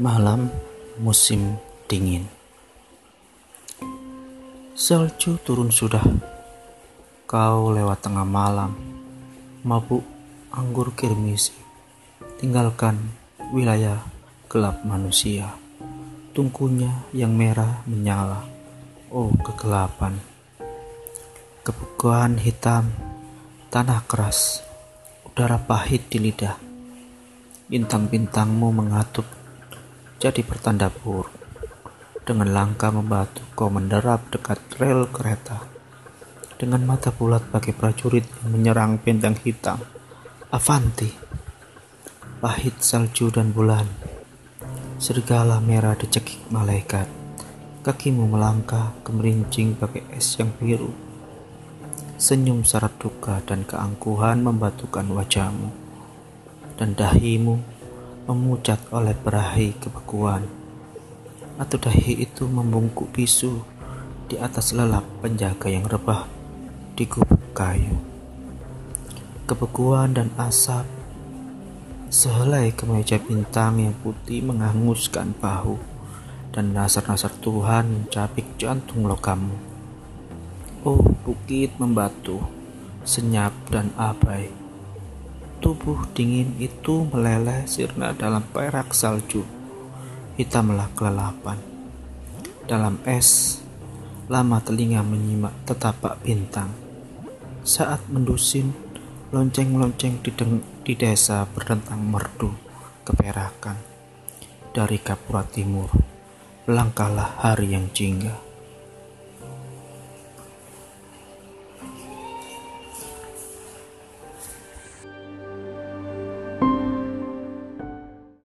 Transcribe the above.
Malam musim dingin. Salju turun sudah. Kau lewat tengah malam, mabuk anggur kirmisi. Tinggalkan wilayah gelap manusia. Tungkunya yang merah menyala. Oh kegelapan. Kebukuan hitam, tanah keras, udara pahit di lidah. Bintang-bintangmu mengatup jadi pertanda buruk. Dengan langkah membatu, kau menderap dekat rel kereta. Dengan mata bulat bagi prajurit yang menyerang benteng hitam. Avanti. Pahit salju dan bulan. Serigala merah dicekik malaikat. Kakimu melangkah kemerincing pakai es yang biru. Senyum syarat duka dan keangkuhan membatukan wajahmu. Dan dahimu memucat oleh berahi kebekuan atau dahi itu membungkuk bisu di atas lelap penjaga yang rebah di gubuk kayu. Kebekuan dan asap sehelai kemeja bintang yang putih menghanguskan bahu dan nasar-nasar Tuhan mencapik jantung lokammu oh bukit membatu senyap dan abai Tubuh dingin itu meleleh sirna dalam perak salju. Hitamlah kelelapan. Dalam es, lama telinga menyimak tetapak bintang. Saat mendusin, lonceng-lonceng di, di desa berdentang merdu keperakan. Dari Kapura Timur, melangkahlah hari yang jingga.